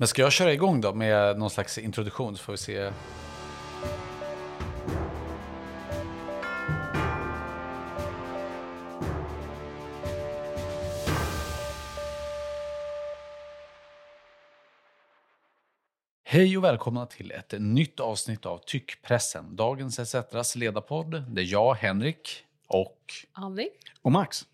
Men ska jag köra igång då med någon slags introduktion så får vi se. Hej och välkomna till ett nytt avsnitt av Tyckpressen, dagens ETCs ledarpodd där jag, Henrik och Annie. Och Max.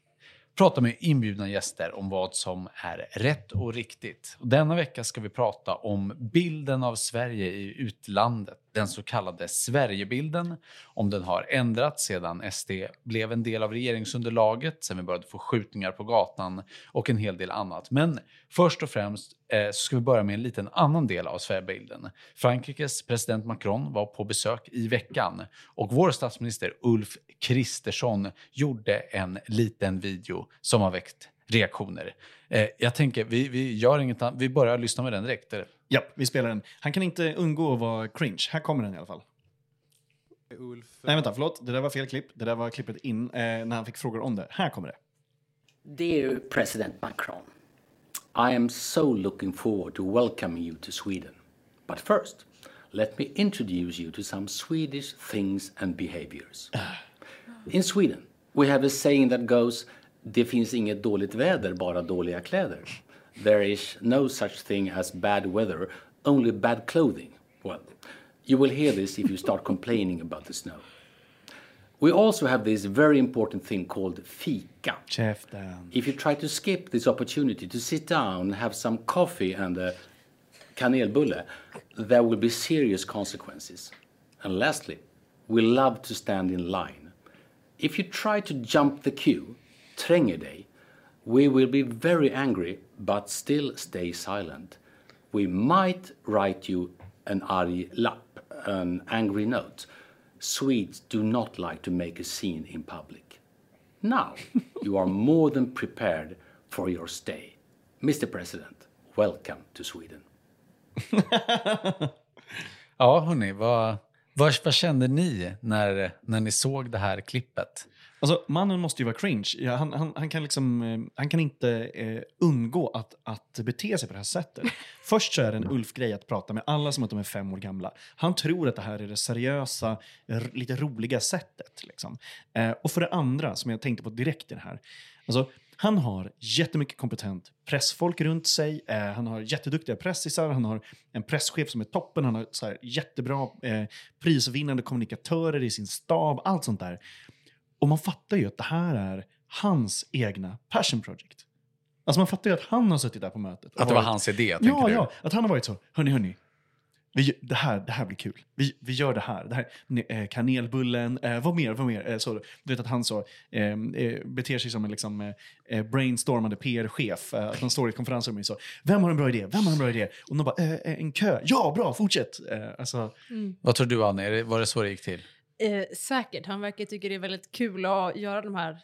Prata med inbjudna gäster om vad som är rätt och riktigt. Och denna vecka ska vi prata om bilden av Sverige i utlandet, den så kallade Sverigebilden, om den har ändrats sedan SD blev en del av regeringsunderlaget, sen vi började få skjutningar på gatan och en hel del annat. Men först och främst eh, så ska vi börja med en liten annan del av Sverigebilden. Frankrikes president Macron var på besök i veckan och vår statsminister Ulf Kristersson gjorde en liten video som har väckt reaktioner. Eh, jag tänker, vi, vi gör inget annat, vi börjar lyssna med den direkt. eller? Ja, vi spelar den. Han kan inte undgå att vara cringe. Här kommer den i alla fall. Ulf, Nej, vänta, förlåt. Det där var fel klipp. Det där var klippet in eh, när han fick frågor om det. Här kommer det. Dear President Macron, I am so looking forward to welcoming you to Sweden. But first, let me introduce you to some Swedish things and behaviors. In Sweden, we have a saying that goes Det finns inget dåligt väder, bara dåliga kläder. There is no such thing as bad weather, only bad clothing. Well, you will hear this if you start complaining about the snow. We also have this very important thing called fika. Käften. If you try to skip this opportunity to sit down, have some coffee and a kanelbulle, there will be serious consequences. And lastly, we love to stand in line. If you try to jump the queue, tränger dig, we will be very angry but still stay silent. We might write you an arg lapp, an angry note. Swedes do not like to make a scene in public. Now you are more than prepared for your stay. Mr. President, welcome to Sweden. Ja, hörni, vad, vad, vad kände ni när, när ni såg det här klippet? Alltså, mannen måste ju vara cringe. Ja, han, han, han, kan liksom, eh, han kan inte eh, undgå att, att bete sig på det här sättet. Först så är det en Ulf-grej att prata med alla som att de är fem år gamla. Han tror att det här är det seriösa, lite roliga sättet. Liksom. Eh, och för det andra, som jag tänkte på direkt i det här. Alltså, han har jättemycket kompetent pressfolk runt sig. Eh, han har jätteduktiga pressisar. Han har en presschef som är toppen. Han har så här, jättebra eh, prisvinnande kommunikatörer i sin stab. Allt sånt där. Och man fattar ju att det här är hans egna passion project. Alltså man fattar ju att han har suttit där på mötet. Att det var varit- hans idé, tänker Ja, du? ja. Att han har varit så, hörni, hörni. Vi, det, här, det här blir kul. Vi, vi gör det här. Det här eh, kanelbullen, eh, vad mer, vad mer? Eh, så, du vet att han så, eh, eh, beter sig som en liksom, eh, eh, brainstormande PR-chef. Eh, att han står i ett konferensrum och så, vem har en bra idé? Vem har en bra idé? Och de bara, eh, en kö. Ja, bra, fortsätt. Eh, alltså, Vad tror du, Annie? Var det så det gick till? Eh, säkert. Han verkar tycka det är väldigt kul att göra de här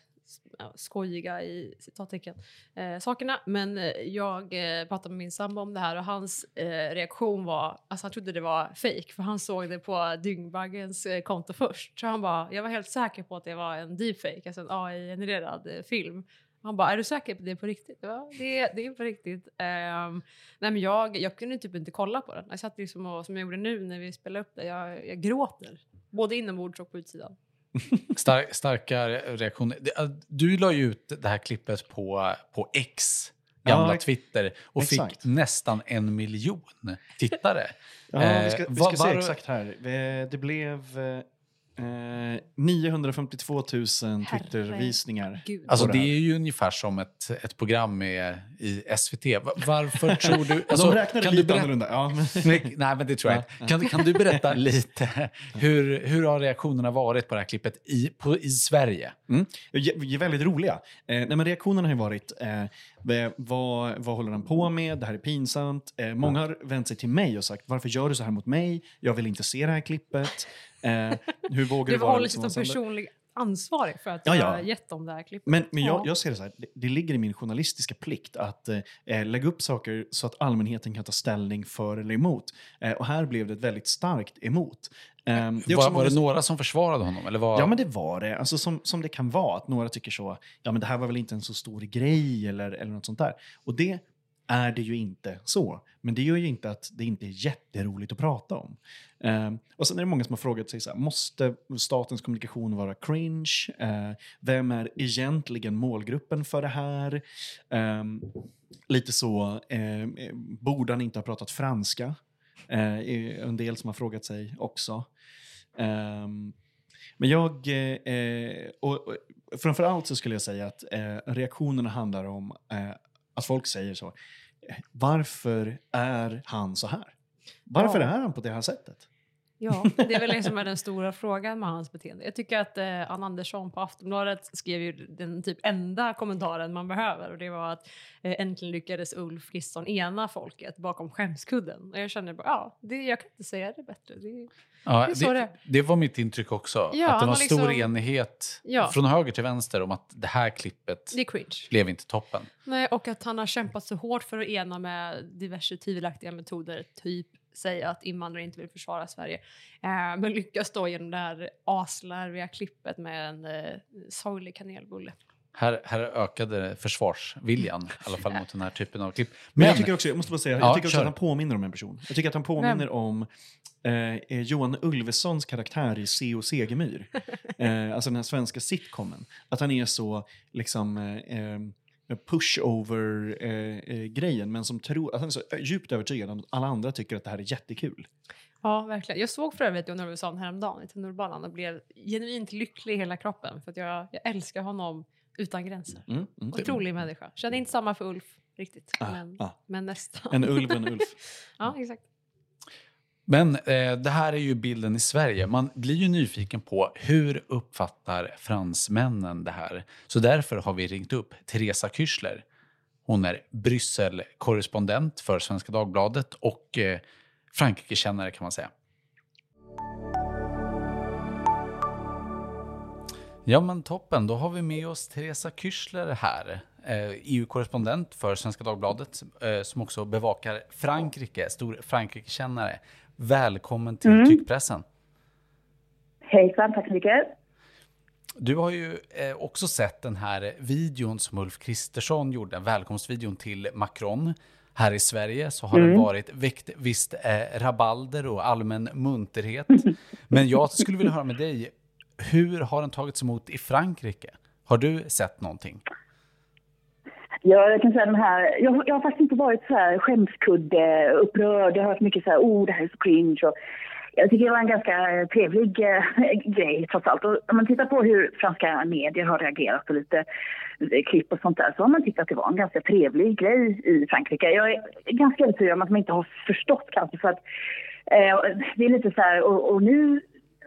ja, skojiga i citattecken eh, sakerna. Men eh, jag eh, pratade med min sambo om det här och hans eh, reaktion var, alltså han trodde det var fejk för han såg det på Dyngbaggens eh, konto först. Så han bara, jag var helt säker på att det var en deepfake, alltså en AI-genererad eh, film. Han bara, är du säker på att det är på riktigt? Ja, det, det är på riktigt. Um, nej men jag, jag kunde typ inte kolla på den. Jag satt liksom och, som jag gjorde nu när vi spelade upp det, jag, jag gråter. Både inombords och på utsidan. Star starka re- reaktioner. Äh, Du la ju ut det här klippet på, på X, gamla Ja, Twitter, och fick exakt. nästan en miljon tittare. Ja, Eh, vi ska, vi va- ska se var- exakt här. Eh, Det blev eh, 952 000 Twitter-visningar. Gud. Alltså det är ju ungefär som ett, ett program med, i SVT. Va- Varför tror du... Alltså, De räknade kan du lite berätta- annorlunda. Ja, men, Nej, men det tror jag inte. Kan, kan du berätta lite, hur, hur har reaktionerna varit på det här klippet i, på, i Sverige? mm, är väldigt roliga. Eh, nej, men reaktionerna har ju varit, eh, v- vad, vad håller han på med? Det här är pinsamt. Eh, många har vänt sig till mig och sagt, varför gör du så här mot mig? Jag vill inte se det här klippet. Eh, hur vågar Du du vara liksom som personlig ansvarig för att Ja, ja. har gett dem det här klippet. Men, men jag, Ja. jag ser det så här, det, det ligger i min journalistiska plikt att eh, lägga upp saker så att allmänheten kan ta ställning för eller emot. Eh, och här blev det ett väldigt starkt emot. Eh, det Var, var det några som försvarade honom? Eller var, Ja, men det var det. Alltså, som, som det kan vara, att några tycker så, ja men det här var väl inte en så stor grej eller, eller något sånt där. Och det är det ju inte så. Men det gör ju inte att det inte är jätteroligt att prata om. Eh, och sen är det många som har frågat sig så här, måste statens kommunikation vara cringe? Eh, vem är egentligen målgruppen för det här? Eh, lite så, eh, borde han inte ha pratat franska? Eh, är en del som har frågat sig också. Um, men jag, eh, och, och framförallt så skulle jag säga att eh, reaktionerna handlar om eh, att folk säger så. Eh, varför är han så här? Varför Ja. är han på det här sättet? Ja, det är väl det som är den stora frågan med hans beteende. Jag tycker att eh, Ann Andersson på Aftonbladet skrev ju den typ enda kommentaren man behöver och det var att eh, äntligen lyckades Ulf Kristersson ena folket bakom skämskudden. Och jag känner bara, ja, det, jag kan inte säga det bättre. Det, Ja, Det det, det det var mitt intryck också. Ja, att det var var stor liksom- enighet Ja. från höger till vänster om att det här klippet det blev inte toppen. Nej, och att han har kämpat så hårt för att ena med diverse tvivelaktiga metoder, typ säga att invandrare inte vill försvara Sverige. Eh, men lyckas då genom det här aslarviga klippet med en eh, sorglig kanelbulle. Här, här ökade försvarsviljan, i alla fall mot den här typen av klipp. Men jag tycker också, jag måste bara säga, Ja, jag tycker också kör. att han påminner om en person. Jag tycker att han påminner om eh, eh, Johan Ulvessons karaktär i C och Segemyhr. eh, alltså den här svenska sitcomen. Att han är så liksom eh, eh, pushover-grejen, men som tror, att han är så djupt övertygad om att alla andra tycker att det här är jättekul. Ja, verkligen. Jag såg för övrigt Jon Ulveson häromdagen i tunnelbanan och blev genuint lycklig i hela kroppen för att jag, jag älskar honom utan gränser. Mm, mm. Otrolig människa. Känner inte samma för Ulf riktigt, Ah, men, ah. men nästan. En ulv en ulf. ja, exakt. Men eh, det här är ju bilden i Sverige. Man blir ju nyfiken på hur uppfattar fransmännen det här? Så därför har vi ringt upp Teresa Küchler. Hon är Brysselkorrespondent för Svenska Dagbladet och eh, Frankrikekännare kan man säga. Ja men toppen, då har vi med oss Teresa Küchler här. Eh, e EU-korrespondent för Svenska Dagbladet eh, som också bevakar Frankrike, stor Frankrikekännare. Välkommen till tryckpressen. Hejsan, tack så mycket. Du har ju eh, också sett den här videon som Ulf Kristersson gjorde, välkomstvideon till Macron. Här i Sverige så har den varit väckt visst eh, rabalder och allmän munterhet. Men jag skulle vilja höra med dig, hur har den tagits emot i Frankrike? Har du sett någonting? Ja, jag kan säga den här, jag, jag har faktiskt inte varit så här skämskudde, upprörd. Jag har hört mycket så här, oh det här är så cringe. Och jag tycker det var en ganska trevlig äh, grej trots allt. Och om man tittar på hur franska medier har reagerat på lite klipp och sånt där så har man tyckt att det var en ganska trevlig grej i Frankrike. Jag är ganska övertygad om att man inte har förstått kanske för att äh, det är lite så här, och, och nu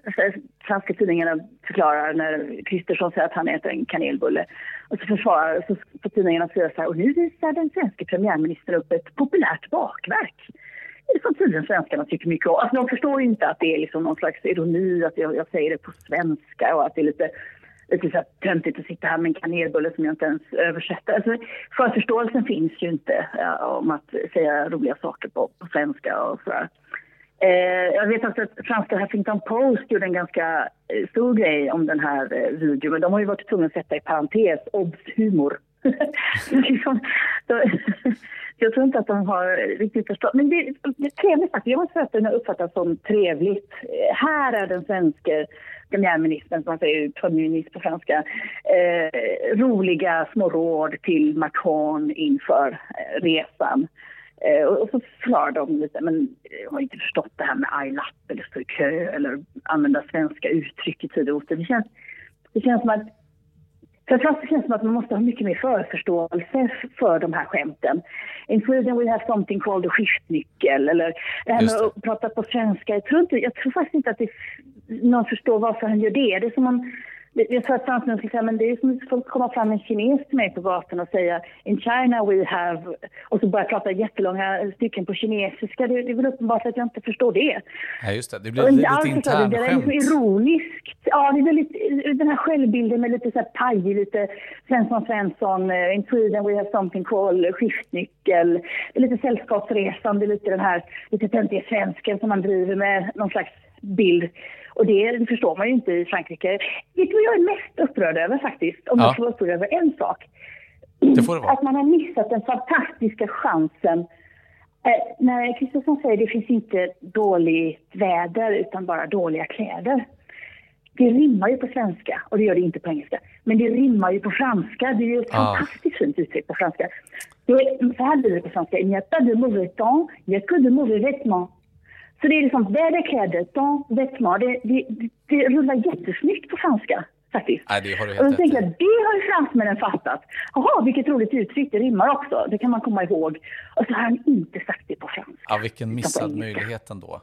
Eh, franska tidningarna förklarar när Kristersson säger att han äter en kanelbulle. Och så försvarar så får tidningarna säga så här, och nu visar den svenska premiärministern upp ett populärt bakverk. Det är som tydligen svenskarna tycker mycket om. Alltså de förstår inte att det är liksom någon slags ironi, att jag, jag säger det på svenska och att det är lite, lite så töntigt att sitta här med en kanelbulle som jag inte ens översätter. Alltså, förförståelsen finns ju inte ja, om att säga roliga saker på, på svenska och sådär. Eh, jag vet också att franska Huffington Post gjorde en ganska eh, stor grej om den här eh, videon. Men de har ju varit tvungna att sätta i parentes obs humor. liksom, då, jag tror inte att de har riktigt förstått. Men det, det är trevligt faktiskt. Jag måste säga att den har uppfattats som trevligt. Eh, här är den svenska premiärministern, som man säger, premiärminister på franska, eh, roliga små råd till Macron inför eh, resan. Eh, och så förklarar de lite, men jag har inte förstått det här med I-lapp eller stå i kö eller använda svenska uttryck i tid och otid. Det känns, det känns som att Framförallt så känns det som att man måste ha mycket mer förförståelse för de här skämten. In Sweden we have something called a skiftnyckel. Eller det här med att prata på svenska. Jag tror, inte, jag tror faktiskt inte att det, någon förstår varför han gör det. Det är som om jag sa att fransmännen skulle säga, men det är som att folk kommer fram en kines till mig på gatan och säga In China we have... Och så börjar prata jättelånga stycken på kinesiska. Det, det är väl uppenbart att jag inte förstår det. Ja, just det. Det blir lite allt förstår du, Det är liksom internskämt. ironiskt. Ja, det är väldigt, den här självbilden med lite så här pajig, lite Svensson Svensson, in Sweden we have something called skiftnyckel. Det är lite sällskapsresande, lite den här lite töntiga svensken som man driver med någon slags bild. Och det, förstår man ju inte i Frankrike. Vet du vad jag är mest upprörd över faktiskt? Om Ja. jag får vara upprörd över en sak. Att man har missat den fantastiska chansen. Eh, när Kristersson säger det finns inte dåligt väder utan bara dåliga kläder. Det rimmar ju på svenska och det gör det inte på engelska. Men det rimmar ju på franska. Det är ju ett Ah. fantastiskt fint uttryck på franska. Det är, så här blir det på franska. Il n'y a pas de mauvais temps, il n'y a que de mauvais vêtements. Så det är liksom väderkläder, temps, vêtements. Det, det, det, rullar jättesnyggt på franska faktiskt. Nej, det har du Och helt då rätt tänker jag, det har ju fransmännen fattat. Jaha, vilket roligt uttryck, det rimmar också. Det kan man komma ihåg. Och så har han inte sagt det på franska. Ja, vilken missad möjlighet ändå.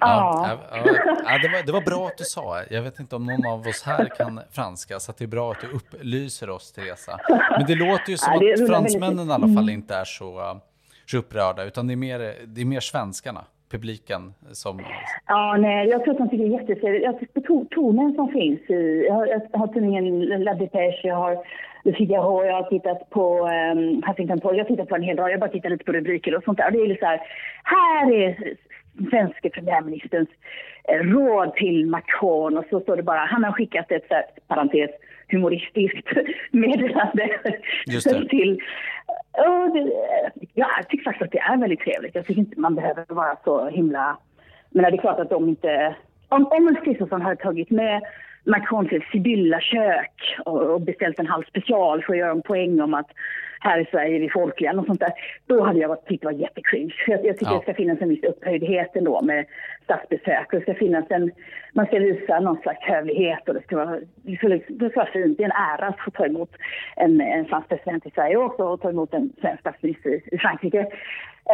Ja. Ja, ja, det, var, det var bra att du sa. Jag vet inte om någon av oss här kan franska, så det är bra att du upplyser oss, Teresa. Men det låter ju som Ja, att fransmännen väldigt i alla fall inte är så, så upprörda, utan det är, mer, det är mer svenskarna, publiken, som... Ja, nej, jag tror att de tycker det är jättetrevligt. Jag tycker to- tonen som finns i... Jag har, jag har tidningen La Dépêche, jag har Le Figaro, jag har tittat på um, Huffington Post. Jag har tittat på en hel rad. Jag bara tittar lite på rubriker och sånt där. Och det är så här, här är svenska premiärministerns eh, råd till Macron och så står det bara, han har skickat ett så här, parentes, humoristiskt meddelande till och det, ja, jag tycker faktiskt att det är väldigt trevligt. Jag tycker inte man behöver vara så himla... Men det är klart att de inte... Om, om Ulf Kristersson hade tagit med Macron till Sibylla kök och, och beställt en halv special för att göra en poäng om att här i Sverige är vi folkliga och sånt där. Då hade jag varit- tyckt det var jättecringe. Jag, jag tycker Ja. det ska finnas en viss upphöjdhet ändå med statsbesök. Och det ska finnas en, man ska visa någon slags hövlighet och det ska vara, det ska, det ska vara fint. Det är en ära att få ta emot en, en fransk president i Sverige och också ta emot en svensk statsminister i, i Frankrike.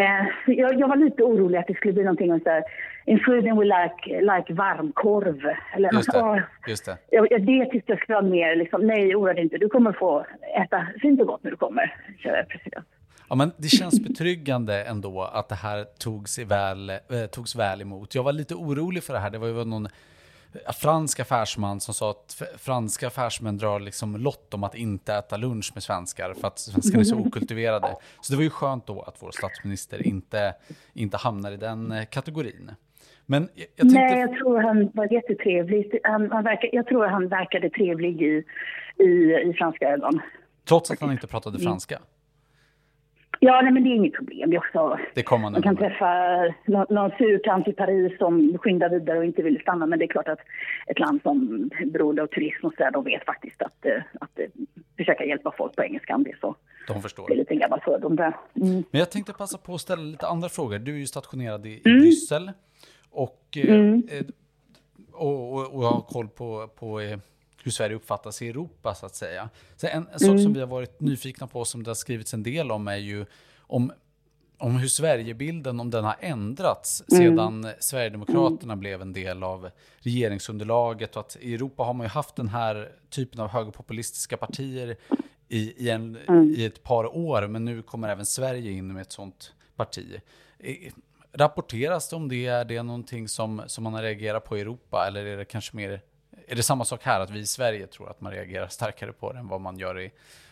Eh, jag, jag var lite orolig att det skulle bli någonting om så här, in Sweden we like, like varmkorv. Eller, Just det. åh, Just det. Ja, ja, det tyckte jag skulle vara mer liksom, nej oroa dig inte, du kommer få äta fint och gott när du kommer, kära president. Ja, men det känns betryggande ändå att det här togs, väl, eh, togs väl emot. Jag var lite orolig för det här. Det var ju någon eh, fransk affärsman som sa att franska affärsmän drar liksom lott om att inte äta lunch med svenskar för att svenskarna är så okultiverade. Så det var ju skönt då att vår statsminister inte, inte hamnar i den eh, kategorin. Men jag, jag tänkte... Nej, jag tror han var jättetrevlig. Han, han verkar, jag tror han verkade trevlig i, i, i franska ögon. Trots att han inte pratade franska. Ja, nej, men det är inget problem. Är också, Det kom han man kan med. träffa någon, någon i Paris som skyndar vidare och inte vill stanna. Men det är klart att ett land som beroende av turism och så där, de vet faktiskt att, eh, att eh, försöka hjälpa folk på engelska om det är så. De förstår. Det är lite en gammal fördom där. Mm. Men jag tänkte passa på att ställa lite andra frågor. Du är ju stationerad i, i Bryssel och, eh, eh, och, och, och jag har koll på, på hur Sverige uppfattas i Europa så att säga. Så en, en sak som vi har varit nyfikna på, som det har skrivits en del om, är ju om, om hur Sverigebilden, om den har ändrats sedan Sverigedemokraterna blev en del av regeringsunderlaget. Och att i Europa har man ju haft den här typen av högerpopulistiska partier i, i, en, i ett par år, men nu kommer även Sverige in med ett sånt parti. Rapporteras det om det? Är det någonting som, som man har reagerat på i Europa? Eller är det kanske mer... Är det samma sak här, att vi i Sverige tror att man reagerar starkare på det än vad man gör i,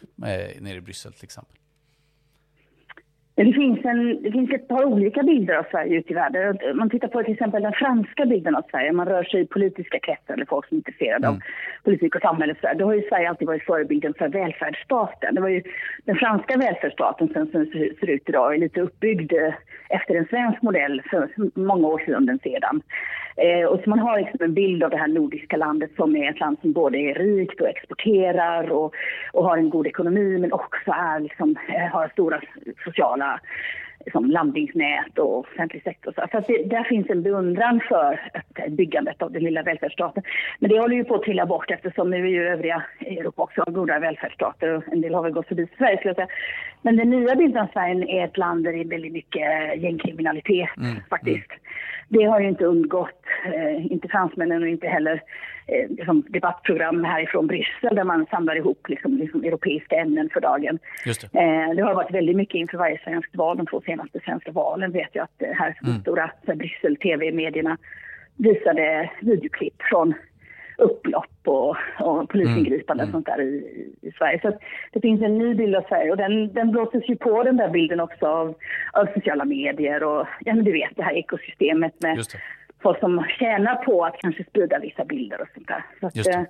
eh, nere i Bryssel till exempel? Men Det finns, en, det finns ett par olika bilder av Sverige ute i världen. Man tittar på till exempel den franska bilden av Sverige. Man rör sig i politiska kretsar eller folk som är intresserade av politik och samhälle. så. Då har ju Sverige alltid varit förebilden för välfärdsstaten. Det var ju den franska välfärdsstaten som ser ser ut idag är lite uppbyggd eh, efter en svensk modell för många årtionden sedan. Eh, och så man har liksom en bild av det här nordiska landet som är ett land som både är rikt och exporterar och, och har en god ekonomi men också är liksom, eh, har stora sociala som landningsnät och offentlig sektor. Så att det, där finns en beundran för ett- byggandet av den lilla välfärdsstaten. Men det håller ju på att trilla bort eftersom nu är ju övriga Europa också goda välfärdsstater och en del har väl gått förbi Sverige skulle jag säga. Men den nya bilden av Sverige är ett land där det är väldigt mycket gängkriminalitet faktiskt. Det har ju inte undgått, eh, inte fransmännen och inte heller eh, liksom debattprogram härifrån Bryssel där man samlar ihop liksom, liksom europeiska ämnen för dagen. Just det. Eh, det har varit väldigt mycket inför varje svenskt val. De två senaste svenska valen vet jag att eh, här de stora här, Bryssel-tv-medierna visade videoklipp från upplopp och, och polisingripanden och sånt där i, i, Sverige. Så det finns en ny bild av Sverige och den, den blåses ju på den där bilden också av, av sociala medier och ja men du vet det här ekosystemet med folk som tjänar på att kanske sprida vissa bilder och sånt där. Så att, det. eh,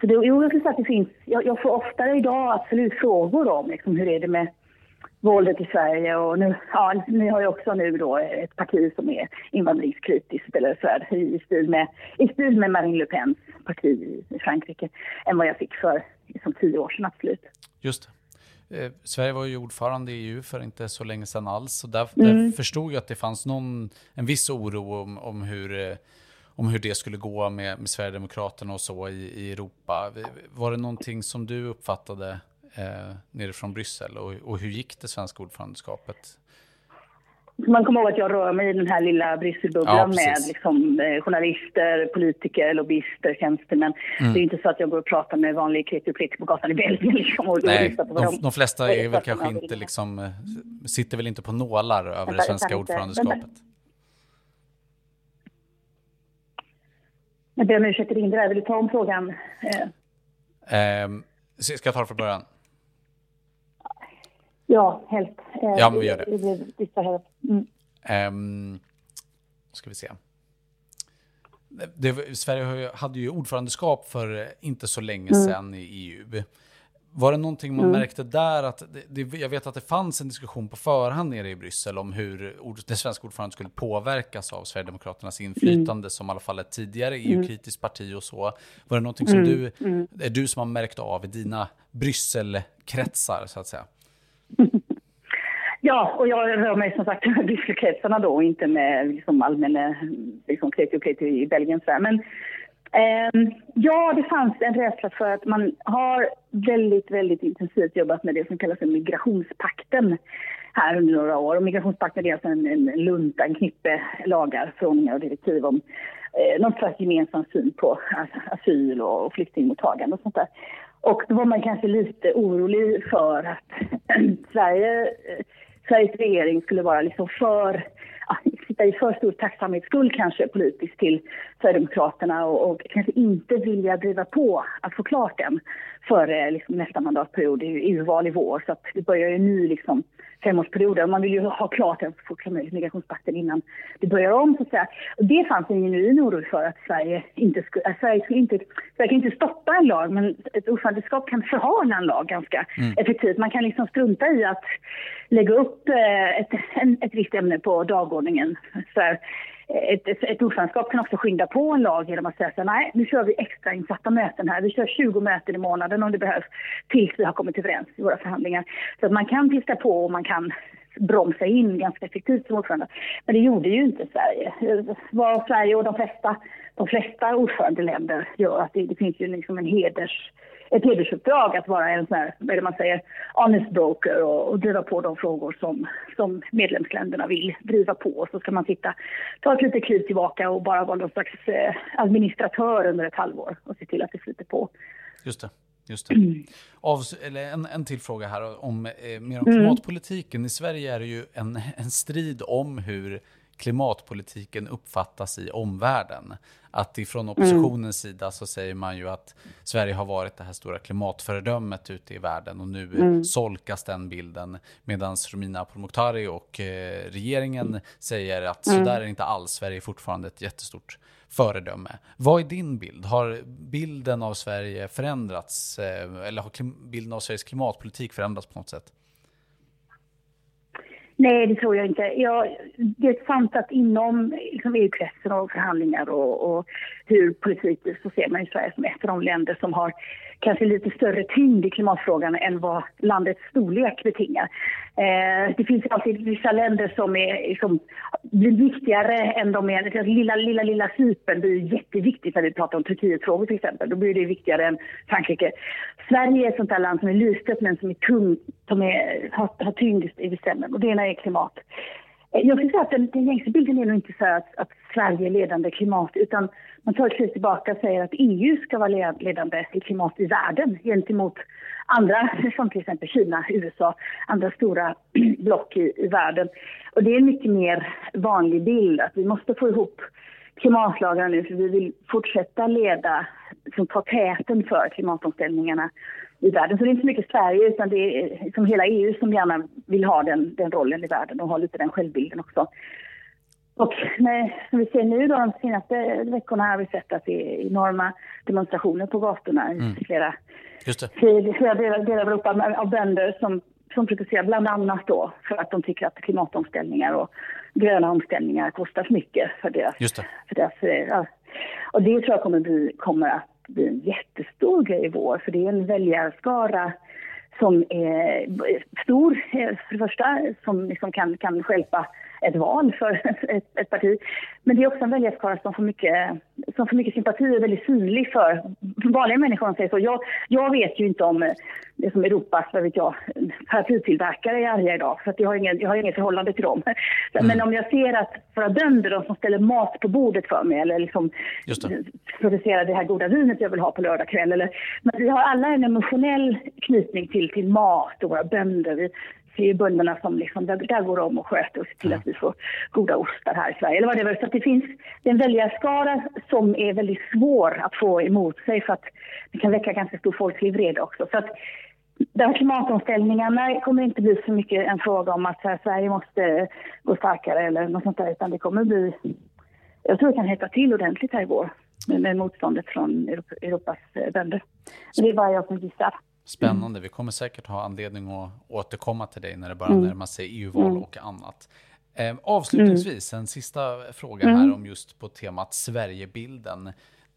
Så det, jo, jag skulle säga att det finns, jag, jag får oftare idag absolut frågor om liksom, hur är det med våldet i Sverige och nu, ja, ni har ju också nu då ett parti som är invandringskritiskt eller så här, i, stil med, i stil med Marine Le Pens parti i Frankrike än vad jag fick för som tio år sedan absolut. Just det. Eh, Sverige var ju ordförande i EU för inte så länge sedan alls. Och där, mm. där förstod jag att det fanns någon, en viss oro om, om, hur, eh, om hur det skulle gå med, med Sverigedemokraterna och så i, i Europa. Var det någonting som du uppfattade eh, nerifrån Bryssel och, och hur gick det svenska ordförandeskapet? Man kommer ihåg att jag rör mig i den här lilla Brysselbubblan ja, med liksom, eh, journalister, politiker, lobbyister, tjänstemän. Mm. Det är inte så att jag går och pratar med vanlig kreti och på gatan i Belgien. Liksom, och Nej, de, de, de flesta är väl kanske inte liksom, eh, sitter väl inte på nålar över det svenska ordförandeskapet. Jag ber om ursäkt, det ringde där. Vill du ta om frågan? Eh. Um, ska jag ta det från början? Ja, helst. Eh, ja, men vi gör det. Mm. Um, ska vi se. Det, Sverige hade ju ordförandeskap för inte så länge mm. sedan i EU. Var det någonting man mm. märkte där? Att det, det, jag vet att det fanns en diskussion på förhand nere i Bryssel om hur det svenska ordförandet skulle påverkas av Sverigedemokraternas inflytande mm. som i alla fall ett tidigare EU-kritiskt parti och så. Var det någonting som mm. du, mm. är du som har märkt av i dina Brysselkretsar så att säga? Ja, och jag rör mig som sagt med Brysselkretsarna då, inte med liksom allmänna eh, liksom, kreti och kreti i Belgien. Så Men eh, ja, det fanns en rädsla för att man har väldigt, väldigt intensivt jobbat med det som kallas för migrationspakten här under några år. Och migrationspakten är alltså en, en lunta, en knippe lagar, förordningar och direktiv om eh, någon slags gemensam syn på asyl och flyktingmottagande och sånt där. Och då var man kanske lite orolig för att Sverige, eh, Sveriges regering skulle vara liksom för sitta i för stor tacksamhetsskuld kanske politiskt till Sverigedemokraterna och, och kanske inte vilja driva på att få klart den före liksom, nästa mandatperiod, EU-val i vår. Så att det börjar ju ny liksom, femårsperioden. Man vill ju ha klart den så fort som möjligt, migrationspakten, innan det börjar om. Så att säga. Och det fanns en genuin oro för att Sverige inte skulle, att Sverige skulle inte, Sverige kan inte stoppa en lag, men ett ordförandeskap kan förhala en lag ganska mm. effektivt. Man kan liksom strunta i att lägga upp eh, ett, en, ett visst ämne på dagordningen. Så här, ett, ett, ordförandeskap kan också skynda på en lag genom att säga så nej, nu kör vi extrainsatta möten här. Vi kör 20 möten i månaden om det behövs tills vi har kommit överens i våra förhandlingar. Så att man kan piska på och man kan bromsa in ganska effektivt som ordförande. Men det gjorde ju inte Sverige. Vad Sverige och de flesta, de flesta ordförandeländer gör, att det, det finns ju liksom en heders ett hedersuppdrag att vara en sån här, vad man säger, honest broker och, och driva på de frågor som, som medlemsländerna vill driva på. Och så ska man sitta, ta ett litet kliv tillbaka och bara vara någon slags eh, administratör under ett halvår och se till att det flyter på. Just det. Just det. Mm. Av, eller en, en till fråga här om, eh, mer om mm. klimatpolitiken. Mm. I Sverige är det ju en, en strid om hur klimatpolitiken uppfattas i omvärlden. Att ifrån oppositionens mm. sida så säger man ju att Sverige har varit det här stora klimatföredömet ute i världen och nu mm. solkas den bilden. Medan Romina Pourmokhtari och eh, regeringen säger att mm. så där är det inte alls. Sverige är fortfarande ett jättestort föredöme. Vad är din bild? Har bilden av Sverige förändrats? Eh, eller har bilden av Sveriges klimatpolitik förändrats på något sätt? Nej, det tror jag inte. Ja, det är sant att inom liksom EU-kretsen och förhandlingar och, och hur politiskt så ser man ju Sverige som ett av de länder som har kanske lite större tyngd i klimatfrågan än vad landets storlek betingar. Eh, det finns alltid vissa länder som är, som blir viktigare än de är. Lilla, lilla, lilla Cypern blir jätteviktigt när vi pratar om Turkietfrågor till exempel. Då blir det viktigare än Frankrike. Sverige är ett sånt där land som är litet men som är tungt, som är, har, har tyngd i bestämmelsen. Och det ena är klimat. Eh, jag skulle säga att den, den gängse bilden är nog inte så att, att Sverige är ledande i klimat utan man tar ett kliv tillbaka och säger att EU ska vara ledande i klimat i världen gentemot andra, som till exempel Kina, USA, andra stora block i, i världen. Och det är en mycket mer vanlig bild att vi måste få ihop klimatlagarna nu för vi vill fortsätta leda, som ta täten för klimatomställningarna i världen. Så det är inte så mycket Sverige utan det är liksom hela EU som gärna vill ha den, den rollen i världen och ha lite den självbilden också. Och när som vi ser nu då, de senaste veckorna har vi sett att det är enorma demonstrationer på gatorna i flera, det. i flera delar, delar av Europa av bönder som, som protesterar bland annat då för att de tycker att klimatomställningar och gröna omställningar kostar för mycket för deras för deras, eh, ja. Och det tror jag kommer, bli, kommer att bli en jättestor grej i vår, för det är en väljarskara som är stor, eh, för det första, som liksom kan, kan stjälpa ett val för ett, ett parti. Men det är också en väljarskara som får mycket, som får mycket sympati och är väldigt synlig för vanliga människor. om man säger Så jag, jag vet ju inte om eh, det som Europas vad vet jag, paraplytillverkare är arga idag, för jag, har ingen, jag har inget förhållande till dem. Men om jag ser att våra bönder, de som ställer mat på bordet för mig, eller liksom det. producerar det här goda vinet jag vill ha på lördag kväll. Eller, men vi har alla en emotionell knytning till, till mat och våra bönder. Vi ser ju bönderna som liksom, där, där går de och sköter och ser till att vi får goda ostar här i Sverige. Eller vad det är. Så att det finns det är en väljarskara som är väldigt svår att få emot sig för att det kan väcka ganska stor folklig vrede också. Så att de här klimatomställningarna kommer inte bli så mycket en fråga om att här, Sverige måste gå starkare eller något sånt där, utan det kommer bli jag tror det kan hetta till ordentligt här i vår med, motståndet från Europa, Europas bönder. Men det är bara jag som gissar. Spännande. Vi kommer säkert ha anledning att återkomma till dig när det börjar närma sig EU-val och annat. Eh, avslutningsvis, en sista fråga här om just på temat Sverigebilden.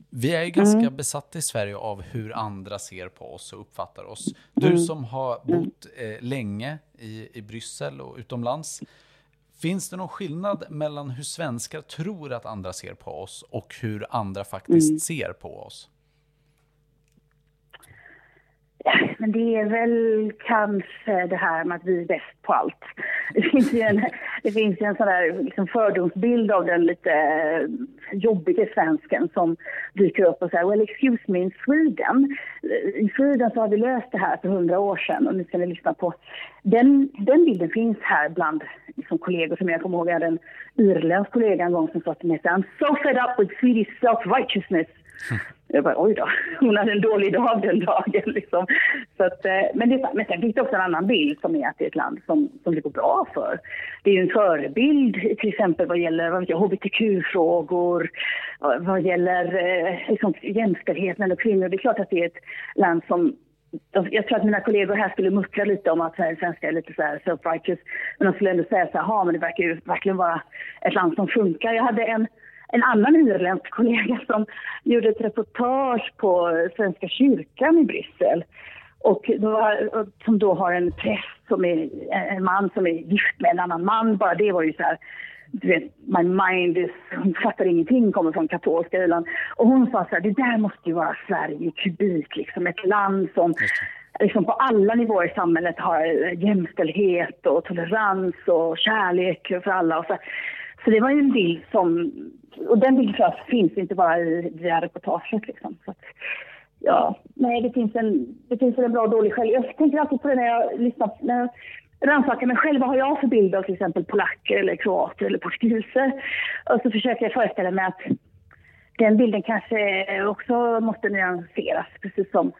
Vi är ju ganska besatta i Sverige av hur andra ser på oss och uppfattar oss. Du som har bott eh, länge i, i Bryssel och utomlands. Finns det någon skillnad mellan hur svenskar tror att andra ser på oss och hur andra faktiskt ser på oss? Men det är väl kanske det här med att vi är bäst på allt. Det finns ju en, det finns ju en sån där liksom fördomsbild av den lite eh, jobbiga svensken som dyker upp och säger well excuse me in Sweden. Eh, I Sweden så har vi löst det här för hundra år sedan och nu ska ni lyssna på den, den bilden finns här bland liksom, kollegor som jag kommer ihåg. Jag hade en irländsk kollega en gång som sa till mig I'm so fed up with Swedish self-righteousness. Jag bara, oj då, hon hade en dålig dag den dagen. Liksom. Så att, eh, men, det, men sen finns det också en annan bild som är att det är ett land som, som det går bra för. Det är ju en förebild till exempel vad gäller vad jag, hbtq-frågor, eh, vad gäller eh, liksom, jämställdhet mellan kvinnor. Det är klart att det är ett land som jag tror att mina kollegor här skulle muckla lite om att så här, svenskar är lite så här self-righteous. Men de skulle ändå säga så här, men det verkar ju verkligen vara ett land som funkar. Jag hade en, en annan irländsk kollega som gjorde ett reportage på Svenska kyrkan i Bryssel. Och då, som då har en präst som är en man som är gift med en annan man. Bara det var ju så här, du vet, my mind is, hon fattar ingenting, kommer från katolska Irland. Och hon sa så här, det där måste ju vara Sverige i kubik, liksom ett land som liksom på alla nivåer i samhället har jämställdhet och tolerans och kärlek för alla. Och så, så det var ju en bild som, och den bilden tror jag finns inte bara i det här reportaget. Liksom. Så att, ja, nej, det finns, en, det finns en bra och dålig själv. Jag tänker alltid på det när jag lyssnar, när jag rannsakar mig själv. Vad har jag för bild av till exempel polacker eller kroater eller portugiser? Och så försöker jag föreställa mig att den bilden kanske också måste nyanseras, precis som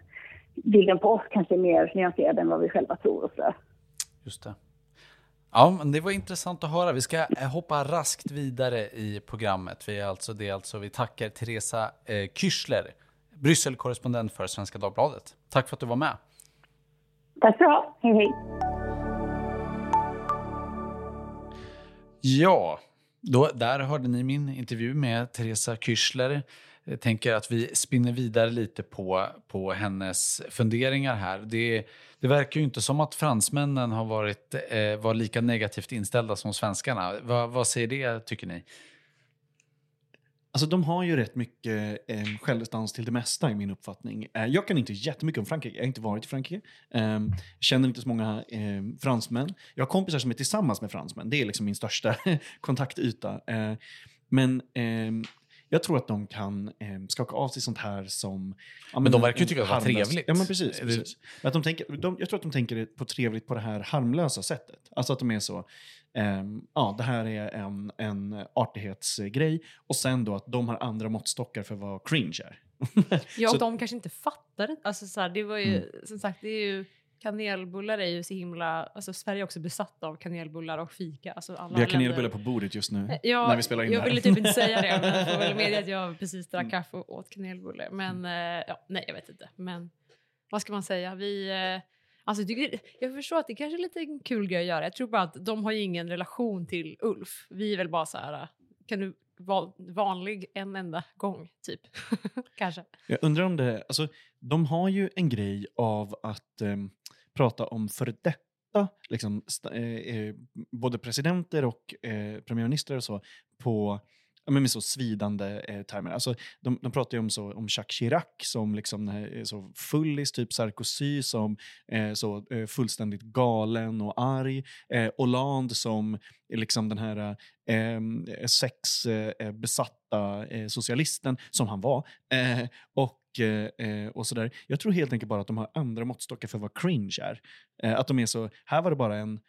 bilden på oss kanske är mer nyanserad än vad vi själva tror. Och sådär. Just det. Ja, men det var intressant att höra. Vi ska eh, hoppa raskt vidare i programmet. Vi, är alltså, det är alltså, vi tackar Teresa eh, Kyschler, Brysselkorrespondent för Svenska Dagbladet. Tack för att du var med. Tack så du ha. Hej, hej. Ja, då, där hörde ni min intervju med Teresa Kyschler. Jag tänker att vi spinner vidare lite på, på hennes funderingar här. Det, det verkar ju inte som att fransmännen har varit eh, var lika negativt inställda som svenskarna. Va, vad säger det, tycker ni? Alltså de har ju rätt mycket eh, självdistans till det mesta i min uppfattning. Eh, jag kan inte jättemycket om Frankrike, jag har inte varit i Frankrike. Eh, känner inte så många eh, fransmän. Jag har kompisar som är tillsammans med fransmän, det är liksom min största kontaktyta. Eh, men ehm, jag tror att de kan eh, skaka av sig sånt här som... Ja, Men de en- verkar ju tycka att det var trevligt. Ja, men precis. Precis. Att de tänker, de, jag tror att de tänker på trevligt på det här harmlösa sättet. Alltså att de är så, ehm, ja det här är en, en artighetsgrej och sen då att de har andra måttstockar för vad cringe är. Ja, Så- och de kanske inte fattar det. Alltså, så här, det var ju, som sagt, det är ju kanelbullar är ju så himla... Alltså Sverige är också besatt av kanelbullar och fika. Alltså alla Vi har kanelbullar länder- på bordet just nu. Ja, när vi spelar in jag ville typ inte säga det, men jag får väl medge att jag precis drack Mm. kaffe och åt kanelbulle. Men eh, ja, nej, jag vet inte. Men vad ska man säga? Vi... Eh, Alltså, jag förstår att det kanske är lite en kul grej att göra. Jag tror bara att de har ju ingen relation till Ulf. Vi är väl bara så här, kan du vara vanlig en enda gång, typ? kanske. Jag undrar om det, alltså de har ju en grej av att ehm, prata om för detta, liksom, eh, eh, både presidenter och eh, premiärministrar och så, på men med så svidande eh, termer. Alltså, de, de pratar ju om, så, om Jacques Chirac som liksom, eh, så fullis, typ Sarkozy som eh, så eh, fullständigt galen och arg. Eh, Hollande som liksom den här eh, eh sexbesatta eh, socialisten som han var. Eh, och, Eh, eh, och sådär. Jag tror helt enkelt bara att de har andra måttstockar för vad cringe är. Eh, att de är så, här var det bara en,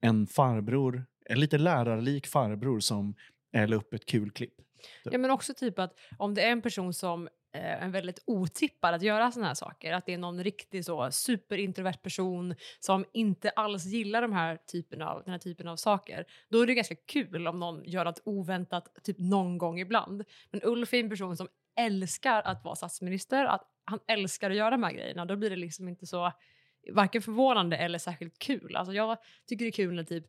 en farbror, en lite lärarlik farbror som eh, la upp ett kul klipp. Typ. Ja, men också typ att om det är en person som en är väldigt otippad att göra såna här saker, att det är någon riktig så superintrovert person som inte alls gillar de här typen av, den här typen av saker, då är det ganska kul om någon gör något oväntat typ någon gång ibland. Men Ulf är en person som älskar att vara statsminister, att han älskar att göra de här grejerna. Då blir det liksom inte så varken förvånande eller särskilt kul. Alltså jag tycker det är kul när typ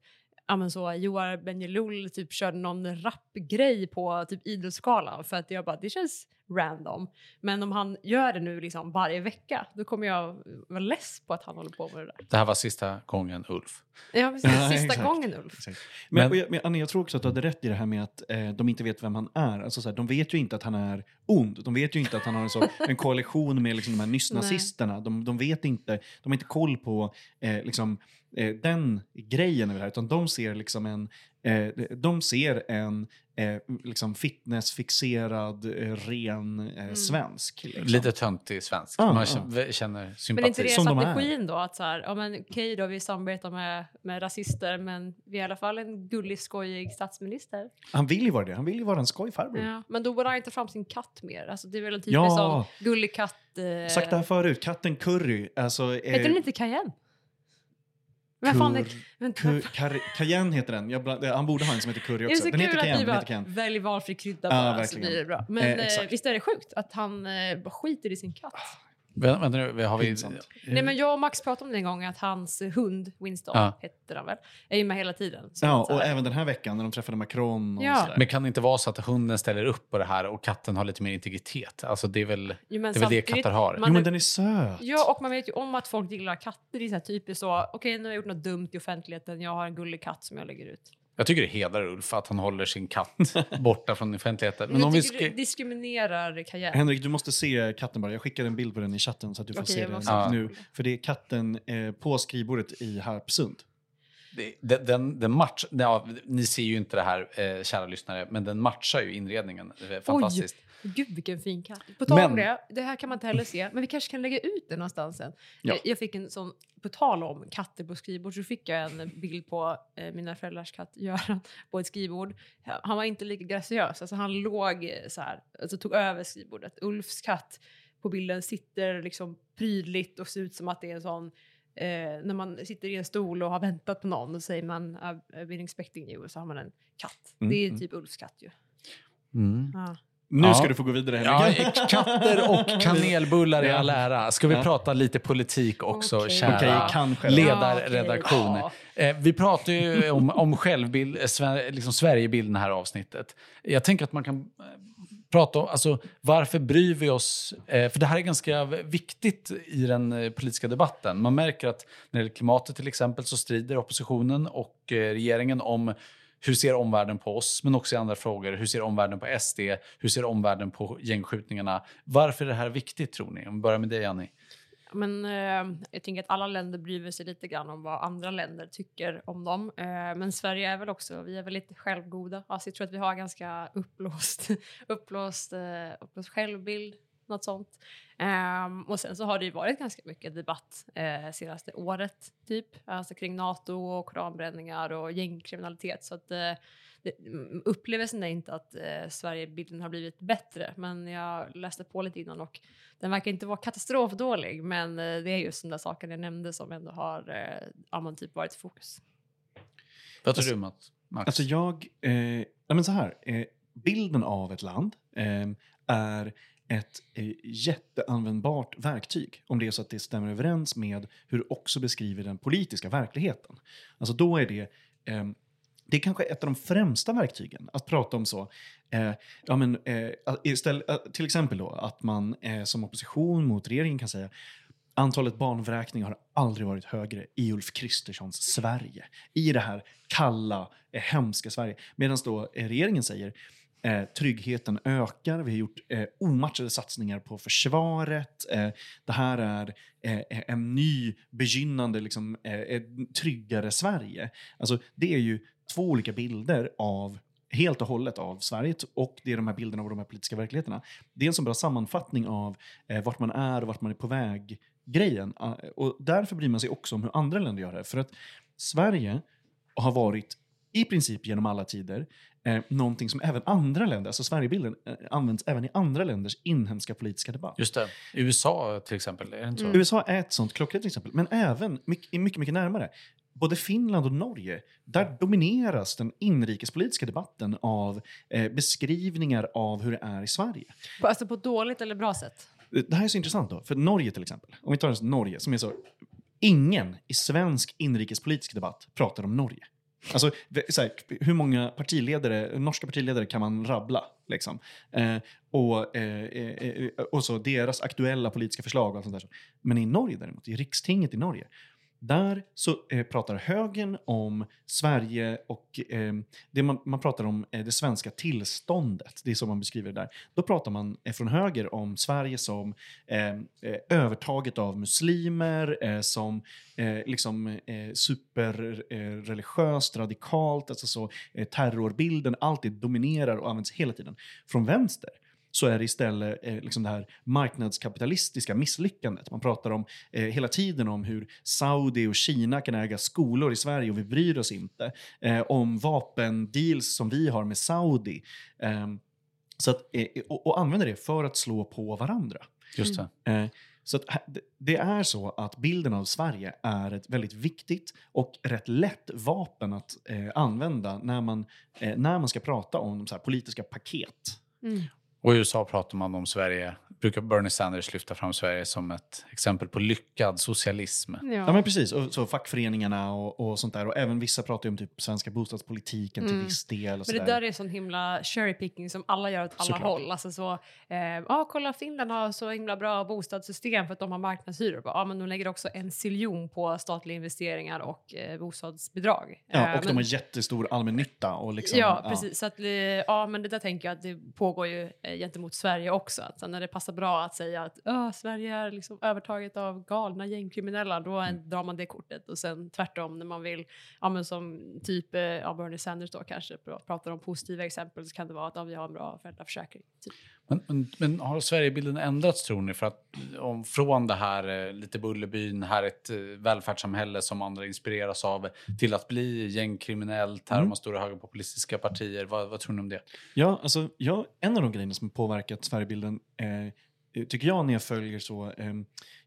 ja, men så, Joar Bendjelloul typ körde någon rapgrej på typ Idrottsgalan för att jag bara, det känns random. Men om han gör det nu liksom varje vecka, då kommer jag vara less på att han håller på med det där. Det här var sista gången Ulf. Ja, precis. Sista exakt. gången Ulf. Exakt. Men, Men- och jag, men Annie, jag tror också att du hade rätt i det här med att eh, de inte vet vem han är. Alltså, så här, de vet ju inte att han är ond. De vet ju inte att han har en, så, en koalition med liksom, de här nyss-nazisterna. De, de vet inte, de har inte koll på eh, liksom, eh, den grejen över det här. Utan de ser liksom en, de ser en eh, liksom fitnessfixerad, eh, ren eh, svensk. Liksom. Lite töntig svensk. Ja, Man ja. känner, känner Men är sympati. inte det Som de strategin då? Att så här, ja men okej då, vi samarbetar med, med rasister, men vi är i alla fall en gullig, skojig statsminister. Han vill ju vara det. Han vill ju vara en skojfarbror. Ja. Men då borde han ta fram sin katt mer. Alltså, det är väl en typisk Ja. som gullig katt... Eh, Sagt det här förut, katten Curry. Alltså, eh, Heter den inte Cayenne? Vad fan är... Cur- Vänta, Cur- Car- Cayenne heter den. Bland, han borde ha en som heter Curry Det är också. så Den heter kul att vi Den bara Cayenne. väljer valfri krydda Ja, bara så verkligen. blir det bra. Men Eh, eh, exakt. visst är det sjukt att han eh, bara skiter i sin katt? Vä- Vänta nu, har vi... Pinsamt. Nej, men jag och Max pratade om det en gång att hans hund, Winston, Ja. heter han väl, är ju med hela tiden. Ja, och även den här veckan när de träffade Macron och Ja. sådär. Men kan det inte vara så att hunden ställer upp på det här och katten har lite mer integritet? Alltså det är väl Jo, det, är väl det katter har? man- Jo, men den är söt. Ja, och man vet ju om att folk gillar katter. Det är så här typiskt så, okej nu har jag gjort något dumt i offentligheten, jag har en gullig katt som jag lägger ut. Jag tycker det hedrar Ulf att han håller sin katt borta från offentligheten. Men Men om vi ska... du diskriminerar Cayenne. Henrik, du måste se katten bara. Jag skickade en bild på den i chatten så att du får Okej, se den Ja. nu. För det är katten eh, på skrivbordet i Harpsund. Det- Den, den, den match, ja, ni ser ju inte det här, eh, kära lyssnare, men den matchar ju inredningen. Fantastiskt. Gud vilken fin katt. På tal om Men- det, det här kan man inte heller se, men vi kanske kan lägga ut det någonstans sen. Ja. Jag, fick en sån, på tal om katter på skrivbord så fick jag en bild på eh, mina föräldrars katt Göran på ett skrivbord. Han var inte lika graciös, alltså han låg eh, så här, alltså tog över skrivbordet. Ulfs katt på bilden sitter liksom prydligt och ser ut som att det är en sån Eh, när man sitter i en stol och har väntat på någon och säger man I've I've been expecting you och så har man en katt. Mm, det är mm. typ Ulfs katt ju. Mm. Ja. Nu Ja. ska du få gå vidare Ja, Henrik. katter och kanelbullar i Ja. all ära. Ska vi Ja. prata lite politik också, Okej. kära Okej, kanske. ledarredaktion? Ja, Eh, vi pratar ju om, om självbild, eh, liksom Sverigebild i det här avsnittet. Jag tänker att man kan eh, prata om, alltså varför bryr vi oss? För det här är ganska viktigt i den politiska debatten. Man märker att när det gäller klimatet till exempel så strider oppositionen och regeringen om hur ser omvärlden på oss, men också i andra frågor. Hur ser omvärlden på SD? Hur ser omvärlden på gängskjutningarna? Varför är det här viktigt tror ni? Om vi börjar med dig Annie. Men eh, jag tänker att alla länder bryr sig lite grann om vad andra länder tycker om dem. Eh, men Sverige är väl också, vi är väl lite självgoda. Alltså jag tror att vi har ganska uppblåst, uppblåst, eh, uppblåst självbild, något sånt. Ehm, och sen så har det ju varit ganska mycket debatt eh, senaste året, typ. Alltså kring NATO och koranbränningar och gängkriminalitet. Så att eh, det mm, upplevelsen är inte att eh, Sverigebilden har blivit bättre, men jag läste på lite innan och den verkar inte vara katastrofdålig, men eh, det är just den där saken jag nämnde som ändå har eh, typ varit i fokus. Vad tror Alltså- du, Matt? Max? Alltså jag, eh, nej men så här, eh, bilden av ett land eh, är ett eh, jätteanvändbart verktyg om det är så att det stämmer överens med hur det också beskriver den politiska verkligheten. Alltså då är det eh, det är kanske ett av de främsta verktygen, att prata om så. Eh, ja, men, eh, istället, eh, till exempel då att man eh, som opposition mot regeringen kan säga antalet barnvräkningar har aldrig varit högre i Ulf Kristerssons Sverige. I det här kalla, eh, hemska Sverige. Medan då eh, regeringen säger eh, tryggheten ökar, vi har gjort eh, omatchade satsningar på försvaret. Eh, det här är eh, en ny begynnande, liksom, eh, ett tryggare Sverige. Alltså, det är ju två olika bilder av helt och hållet av Sverige och det är de här bilderna av de här politiska verkligheterna. Det är en så bra sammanfattning av eh, vart man är och vart man är på väg grejen. Ah, och därför bryr man sig också om hur andra länder gör det. För att Sverige har varit i princip genom alla tider eh, någonting som även andra länder, alltså Sverigebilden, eh, används även i andra länders inhemska politiska debatt. Just det. USA till exempel, är det inte så? Mm. USA är ett sånt klockrent exempel, men även mycket, mycket, mycket närmare. Både Finland och Norge, där domineras den inrikespolitiska debatten av eh, beskrivningar av hur det är i Sverige. På, alltså på ett dåligt eller bra sätt? Det här är så intressant då, för Norge till exempel, om vi tar Norge som är så, ingen i svensk inrikespolitisk debatt pratar om Norge. Alltså, så här, hur många partiledare, norska partiledare kan man rabbla? Liksom? Eh, och, eh, eh, eh, och så deras aktuella politiska förslag och allt sånt där. Men i Norge däremot, i rikstinget i Norge, där så eh, pratar högern om Sverige och eh, det man, man pratar om eh, det svenska tillståndet. Det är så man beskriver det där. Då pratar man eh, från höger om Sverige som eh, eh övertaget av muslimer, eh, som eh, liksom eh, superreligiöst, eh, radikalt, alltså så, eh, terrorbilden, alltid dominerar och används hela tiden. Från vänster så är det istället eh, liksom det här marknadskapitalistiska misslyckandet. Man pratar om eh, hela tiden om hur Saudi och Kina kan äga skolor i Sverige och vi bryr oss inte. Eh, om vapendeals som vi har med Saudi. Ehm, så att, eh, och, och använder det för att slå på varandra. Just det. Eh, så det- det är så att bilden av Sverige är ett väldigt viktigt och rätt lätt vapen att eh, använda när man, eh, när man ska prata om så här, politiska paket. Mm. Och i USA pratar man om Sverige, brukar Bernie Sanders lyfta fram Sverige som ett exempel på lyckad socialism. Ja, men precis. Och så fackföreningarna och, och sånt där. Och även vissa pratar ju om typ svenska bostadspolitiken till Mm. viss del. Och Men det där. är sån himla cherry picking som alla gör åt alla Såklart. håll. Alltså så, eh, ja kolla Finland har så himla bra bostadssystem för att de har marknadshyror. Ja men de lägger också en siljon på statliga investeringar och eh, bostadsbidrag. Ja, Eh, och de men- har jättestor allmännytta. Och liksom, ja, precis. Så att, eh, ja, men det där tänker jag att det pågår ju eh, gentemot Sverige också. Att när det passar bra att säga att "Åh, Sverige är liksom övertaget av galna gängkriminella, då Mm. drar man det kortet. Och sen tvärtom när man vill, ja men som typ eh, ja, Bernie Sanders då kanske pr- pratar om positiva exempel så kan det vara att ja, vi har en bra föräldraförsäkring. Typ. Men, men, men har Sverigebilden ändrats tror ni? För att om, från det här eh, lite Bullerbyn, här ett eh, välfärdssamhälle som andra inspireras av, till att bli gängkriminellt, här Mm. har man stora högerpopulistiska partier. Vad, vad tror ni om det? Ja, alltså, jag, en av de grejerna som påverkat Sverigebilden eh, tycker jag när jag följer så... Eh,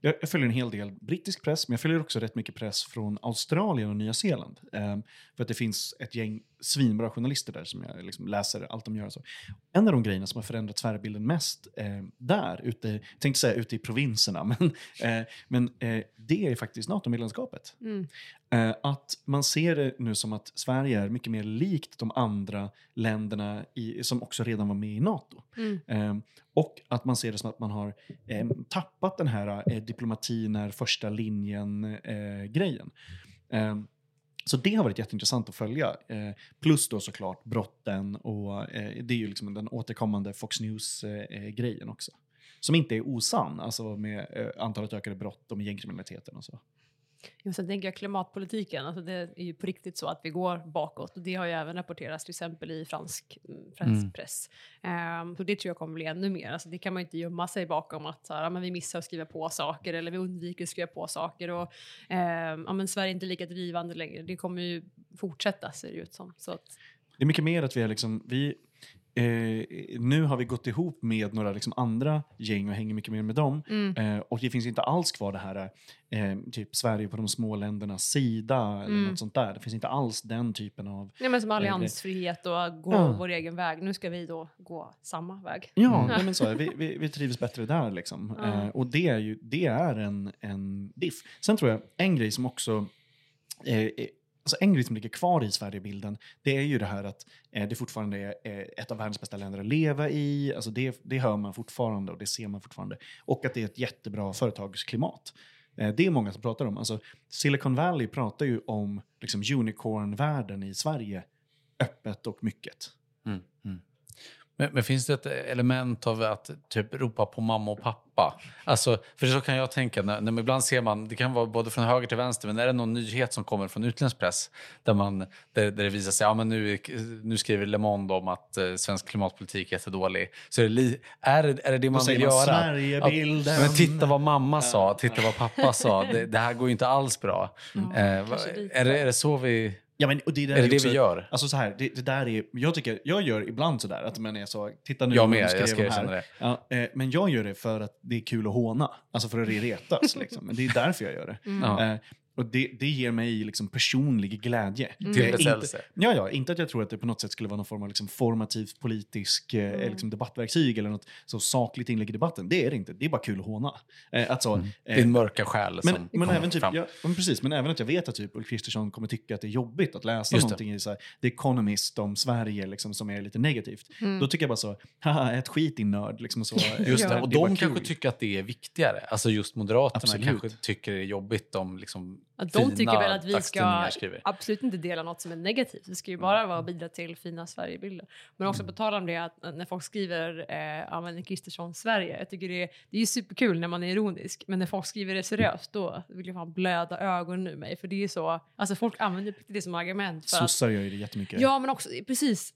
jag följer en hel del brittisk press, men jag följer också rätt mycket press från Australien och Nya Zeeland. Eh, för att det finns ett gäng svinbra journalister där som jag liksom läser allt de gör. Så. En av de grejerna som har förändrat Sverigebilden mest eh, där, ute, tänkte säga ute i provinserna, men, eh, men eh, det är faktiskt NATO-medlemskapet. Mm. Eh, att man ser det nu som att Sverige är mycket mer likt de andra länderna i, som också redan var med i NATO. Mm. Eh, och att man ser det som att man har eh, tappat den här eh, diplomatin är första linjen-grejen. Så det har varit jätteintressant att följa. Eh, plus då såklart brotten och eh, det är ju liksom den återkommande Fox News-grejen eh, eh, också. Som inte är osann, alltså med eh, antalet ökade brott och med gängkriminaliteten och så. Jo, sen tänker jag klimatpolitiken, alltså det är ju på riktigt så att vi går bakåt och det har ju även rapporterats till exempel i fransk, mm, fransk Mm. press. Ehm, så det tror jag kommer bli ännu mer. Alltså det kan man ju inte gömma sig bakom att så här, ja, men vi missar att skriva på saker eller vi undviker att skriva på saker och ehm, ja, men Sverige är inte lika drivande längre. Det kommer ju fortsätta ser det ut som. Så att, Det är mycket mer att vi är liksom, vi, eh, nu har vi gått ihop med några liksom andra gäng och hänger mycket mer med dem. Mm. Eh, och det finns inte alls kvar det här, eh, typ Sverige på de små ländernas sida eller Mm. något sånt där. Det finns inte alls den typen av... Ja, men som alliansfrihet och gå Ja. vår egen väg. Nu ska vi då gå samma väg. Ja, Mm. nej, men så vi, vi, vi trivs bättre där liksom. Eh, och det är ju, det är en, en diff. Sen tror jag en grej som också eh, Alltså en grej som ligger kvar i Sverigebilden, det är ju det här att eh, det fortfarande är eh, ett av världens bästa länder att leva i. Alltså det, det hör man fortfarande och det ser man fortfarande. Och att det är ett jättebra företagsklimat. Eh, det är många som pratar om. Alltså Silicon Valley pratar ju om liksom, unicorn-världen i Sverige öppet och mycket. Mm. Mm. Men, men finns det ett element av att typ ropa på mamma och pappa? Alltså, för så kan jag tänka, när, när man ibland ser man, det kan vara både från höger till vänster, men är det någon nyhet som kommer från utländsk press där, man, där, där det visar sig, ja men nu, nu skriver Le Monde om att eh, svensk klimatpolitik är jättedålig. Så är det, li, är, det- är det det man vill man göra? Sverigebilden. Ja, men titta vad mamma sa, titta vad pappa sa. Det, det här går ju inte alls bra. Eh, kanske lite. är, det, är det så vi... Ja, men, och det är, där Är det det också- vi gör? Alltså så här, det, det där är, jag, tycker, jag gör ibland sådär att man är så, titta nu Jag vad de med, skrev jag ska erkänna det. Ja, eh, men jag gör det för att det är kul att håna, alltså för att retas. liksom. Men Det är därför jag gör det. Ja. Eh, och det, det ger mig liksom personlig glädje. Mm. Tillfredsställelse. inte, ja, ja, inte att jag tror att det på något sätt skulle vara någon form av liksom formativt politisk eh, Mm. liksom debattverktyg eller något så sakligt inlägg i debatten. Det är det inte. Det är bara kul att håna. Eh, att så, Mm. eh, Din mörka själ men, som men, även typ, fram. ja, men precis, men även att jag vet att typ Ulf Kristersson kommer tycka att det är jobbigt att läsa Just det. någonting i så här, The Economist om Sverige liksom, som är lite negativt. Mm. Då tycker jag bara så, haha, ett skit din nörd. Liksom, så, Just det, och det de kanske kul. tycker att det är viktigare. Alltså just Moderaterna Absolut. kanske tycker det är jobbigt om liksom Ja, de fina tycker väl att vi ska absolut inte dela något som är negativt. Det ska ju bara vara att bidra till fina Sverigebilder. Men också på tal om det att när folk skriver eh, Kristersson Sverige. Jag tycker det är, det är superkul när man är ironisk. Men när folk skriver det seriöst då vill jag fan blöda ögonen ur mig. För det är så, alltså folk använder det som argument för att Sossar gör ju det jättemycket. Ja, men också precis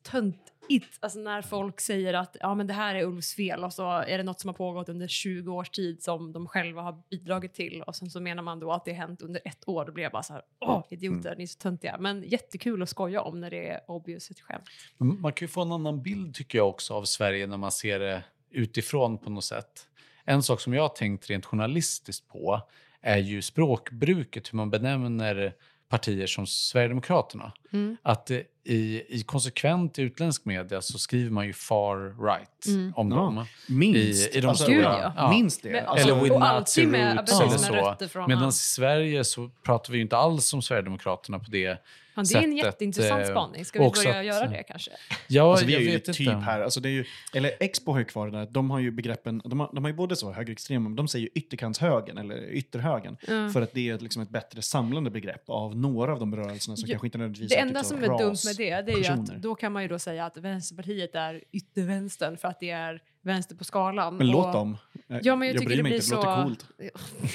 töntigt. Alltså när folk säger att ja, men det här är Ulfs fel och så är det något som har pågått under 20 års tid som de själva har bidragit till och sen så menar man då att det har hänt under ett år. Då blir jag bara så här, åh idioter, ni är så töntiga. Men jättekul att skoja om när det är obvious ett skämt. Man kan ju få en annan bild tycker jag också av Sverige när man ser det utifrån på något sätt. En sak som jag har tänkt rent journalistiskt på är ju språkbruket, hur man benämner partier som Sverigedemokraterna. Mm. Att eh, i, i konsekvent utländsk media så skriver man ju far right Mm. om Ja. dem. Minst. I- i de alltså, stora- ja. ja. Minst det. Men, Alltså, Eller with Nazi alltid med roots eller så. Medan i. Sverige så pratar vi ju inte alls om Sverigedemokraterna på det Han, det är en sättet, jätteintressant eh, spaning. Ska vi också börja att- göra det kanske? Ja, Alltså, vi jag är ju vet typ inte. här, alltså det är ju, eller Expo har ju kvar det där, de har ju begreppen, de har, de har ju både så högerextrema, men de säger ju ytterkantshögern eller ytterhögern. Mm. För att det är liksom ett bättre samlande begrepp av några av de rörelserna som Ja, kanske inte nödvändigtvis Det är enda som är dumt med det, det är ju att då kan man ju då säga att Vänsterpartiet är yttervänstern för att det är vänster på skalan. Men låt dem. Ja, men jag, jag tycker bryr det mig blir inte, så... det låter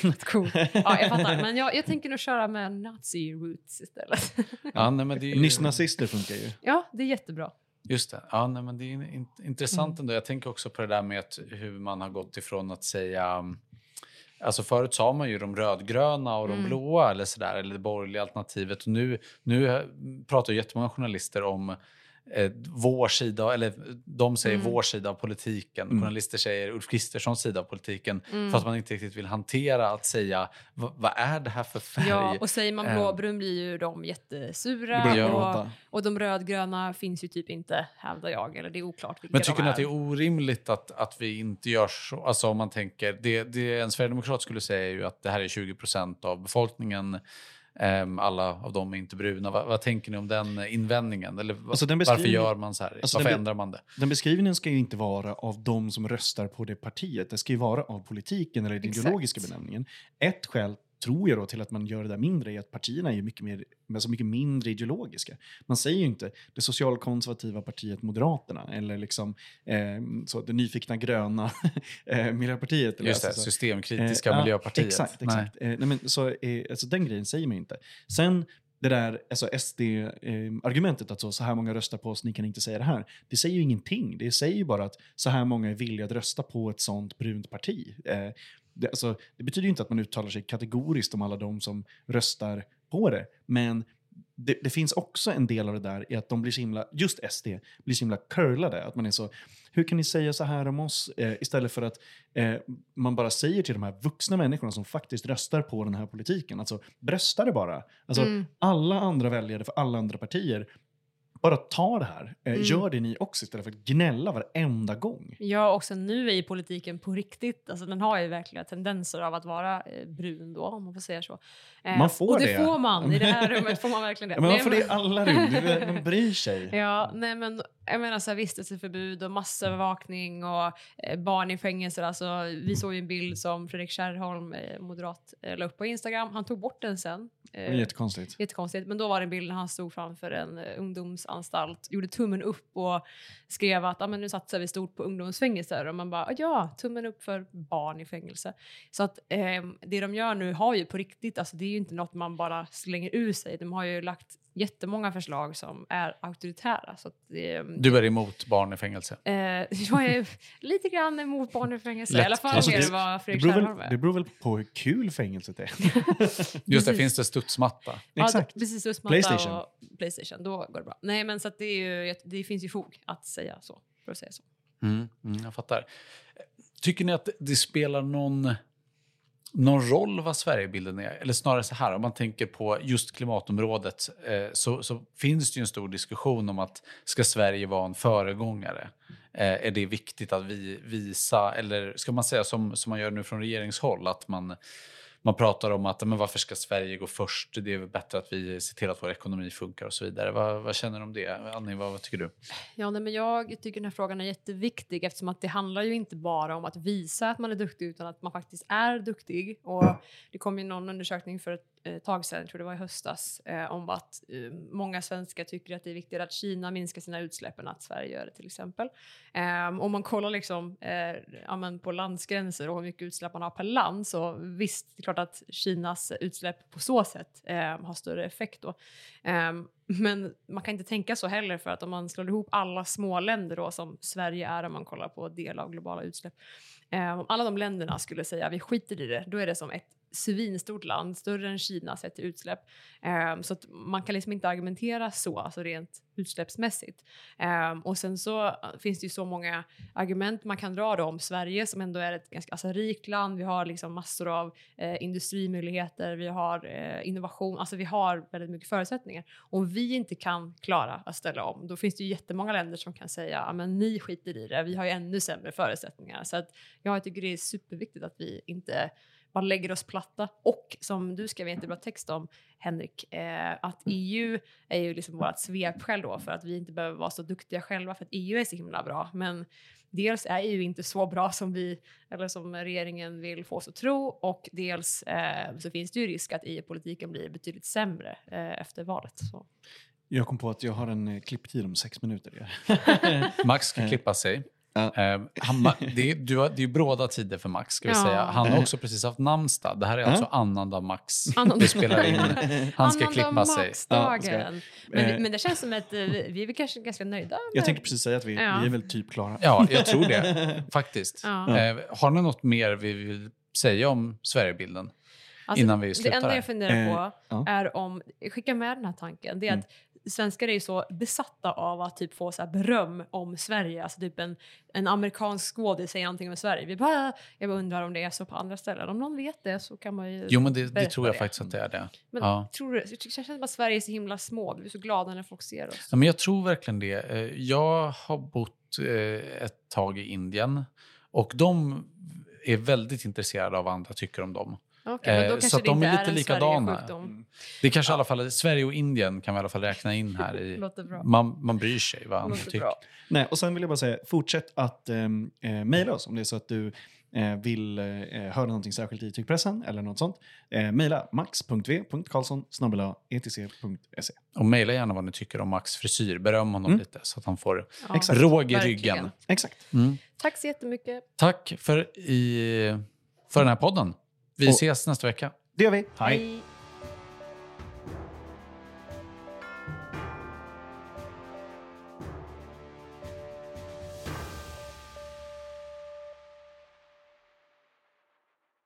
coolt. coolt. Ja, jag fattar. Men jag, jag tänker nog köra med nazi-roots istället. Ja, nej, men det är ju... Nyss nazister funkar ju. ja, det är jättebra. Just det. Ja, nej, men det är in- intressant ändå. Jag tänker också på det där med att hur man har gått ifrån att säga... Alltså förut sa man ju de rödgröna och de Mm. blåa eller sådär, eller det borgerliga alternativet. Och nu, nu pratar jättemånga journalister om eh, vår sida, eller de säger Mm. vår sida av politiken. Mm. Journalister säger Ulf Kristerssons sida av politiken. Mm. För att man inte riktigt vill hantera att säga "Va- vad är det här för färg? Ja, och säger man Eh. blåbrun blir ju de jättesura. och, och de rödgröna finns ju typ inte, hävdar jag. Eller det är oklart vilka Men tycker de ni att det är orimligt att, att vi inte gör så? Alltså om man tänker, det, det en sverigedemokrat skulle säga är ju att det här är 20 procent av befolkningen. Ehm, alla av dem är inte bruna. Vad, vad tänker ni om den invändningen? Eller Alltså, den varför gör man så här? Alltså, varför ändrar man det? Den beskrivningen ska ju inte vara av de som röstar på det partiet. Det ska ju vara av politiken eller den Exakt. ideologiska benämningen. Ett skäl tror jag då till att man gör det där mindre är att partierna är mycket, mer, alltså mycket mindre ideologiska. Man säger ju inte det socialkonservativa partiet Moderaterna eller liksom eh, så, det nyfikna gröna eh, Miljöpartiet. Eller Just det, alltså, så. systemkritiska Eh, Miljöpartiet. Exakt, Nej. exakt. Eh, nej, men, så, eh, alltså, den grejen säger man ju inte. Sen det där alltså SD-argumentet att så, så här många röstar på oss, ni kan inte säga det här. Det säger ju ingenting. Det säger ju bara att så här många är villiga att rösta på ett sånt brunt parti. Eh, det, alltså, det betyder ju inte att man uttalar sig kategoriskt om alla de som röstar på det, men det, det finns också en del av det där i att de blir så himla, just SD, blir så himla curlade. Att man är så, hur kan ni säga så här om oss? Eh, istället för att eh, man bara säger till de här vuxna människorna som faktiskt röstar på den här politiken, alltså brösta det bara. Alltså, Mm. Alla andra väljare för alla andra partier, bara ta det här. Eh, Mm. Gör det ni också istället för att gnälla varenda gång. Ja, också nu är politiken på riktigt, alltså den har ju verkligen tendenser av att vara eh, brun då, om man får säga så. Eh, Man får och det. det. får man, i det här rummet får man verkligen det. Ja, men Nej, varför det i alla rum? Man bryr sig. Ja, nej men jag menar så här, vistelseförbud och massövervakning och barn i fängelser. Alltså, vi såg ju en bild som Fredrik Kärrholm, moderat, la upp på Instagram. Han tog bort den sen. Eh, jättekonstigt. Jättekonstigt. Men då var det en bild när han stod framför en eh, ungdomsanstalt, gjorde tummen upp och skrev att ah, men nu satsar vi stort på ungdomsfängelser. Och man bara ja, tummen upp för barn i fängelse. Så att eh, det de gör nu har ju på riktigt, alltså det är ju inte något man bara slänger ur sig. De har ju lagt jättemånga förslag som är auktoritära. Så att det, Du är emot barn i fängelse? eh, jag är lite grann emot barn i fängelse. I alla fall Alltså, mer det- än vad Det Fredrik beror, Kärrholm väl, är. det beror väl på hur kul fängelset är. Just det, finns det studsmatta? Ja, Exakt. precis. Just Playstation. Och Playstation, då går det bra. Nej, men så att det, är ju, det finns ju fog att säga så. För att säga så. Mm, mm, jag fattar. Tycker ni att det spelar någon, någon roll vad Sverigebilden är? Eller snarare så här, om man tänker på just klimatområdet eh, så, så finns det ju en stor diskussion om att ska Sverige vara en föregångare? Eh, är det viktigt att vi visa, eller ska man säga som, som man gör nu från regeringshåll, att man man pratar om att men varför ska Sverige gå först? Det är väl bättre att vi ser till att vår ekonomi funkar och så vidare. Vad, vad känner du om det? Annie, vad, vad tycker du? Ja, nej, men jag tycker den här frågan är jätteviktig eftersom att det handlar ju inte bara om att visa att man är duktig utan att man faktiskt är duktig. Och det kom ju någon undersökning för ett Eh, tag sedan, jag tror det var i höstas, eh, om att eh, många svenskar tycker att det är viktigare att Kina minskar sina utsläpp än att Sverige gör det till exempel. Ehm, om man kollar liksom, eh, ja, men på landsgränser och hur mycket utsläpp man har per land så visst, det är klart att Kinas utsläpp på så sätt eh, har större effekt då. Ehm, men man kan inte tänka så heller för att om man slår ihop alla små länder då som Sverige är om man kollar på del av globala utsläpp. Eh, om alla de länderna skulle säga vi skiter i det, då är det som ett svinstort land, större än Kina sett till utsläpp. Um, så att man kan liksom inte argumentera så, alltså rent utsläppsmässigt. Um, och sen så eh, finns det ju så många argument man kan dra då om Sverige som ändå är ett ganska alltså, rikt land. Vi har liksom massor av eh, industrimöjligheter, vi har eh, innovation, alltså vi har väldigt mycket förutsättningar. Om vi inte kan klara att ställa om, då finns det ju jättemånga länder som kan säga men ni skiter i det, vi har ju ännu sämre förutsättningar. Så att jag tycker det är superviktigt att vi inte bara lägger oss platta. Och som du skrev en jättebra text om, Henrik, eh, att EU är ju liksom vårt svepskäl då för att vi inte behöver vara så duktiga själva för att EU är så himla bra. Men dels är EU inte så bra som vi eller som regeringen vill få oss att tro och dels eh, så finns det ju risk att EU-politiken blir betydligt sämre eh, efter valet. Så. Jag kom på att jag har en eh, klipptid om sex minuter. Max ska klippa sig. Ja. Eh, han, det, är, du har, det är ju bråda tider för Max, ska vi Ja. säga. Han har också precis haft namnsdag. Det här är alltså annandag Max. Annandag Vi spelar in. Han ska klippa sig. Max-dagen. Ja, men, Eh. men det känns som att eh, vi är väl kanske ganska nöjda. Jag med- tänkte precis säga att vi, Ja. vi är väl typ klara. Ja, jag tror det. Faktiskt. Ja. Eh, har ni något mer vi vill säga om Sverigebilden? Alltså, innan vi Det enda jag funderar på Eh, ja. är om, skicka med den här tanken, det är Mm. att svenskar är ju så besatta av att typ få så beröm om Sverige. Alltså typ en, en amerikansk skådis säger någonting om Sverige. Vi bara, jag bara undrar om det är så på andra ställen. Om någon vet det så kan man ju Jo, men det, det tror jag det. faktiskt att det är det. Men Ja. tror du, det känns som att Sverige är så himla små. Vi är så glada när folk ser oss. Ja, men jag tror verkligen det. Eh, Jag har bott eh, ett tag i Indien och de är väldigt intresserade av vad andra tycker om dem. Då Eh, så att de är lite en likadana. Sverige-sjukdom. Det är kanske i alla fall, Sverige och Indien kan vi i alla fall räkna in här. I, man, man bryr sig vad andra tycker. bra. Nej, och sen vill jag bara säga, fortsätt att ehm, eh, mejla oss om det är så att du eh, vill eh, höra någonting särskilt i tyckpressen eller något sånt. Eh, mejla max.v.karlsson etc.se. Och mejla gärna vad ni tycker om Max frisyr. Beröm honom Mm. lite så att han får Ja, Exakt. råg i verkligen. ryggen. Exakt. Mm. Tack så jättemycket. Tack för, i, för den här podden. Vi Och- ses nästa vecka. Det gör vi. Hej. Hej.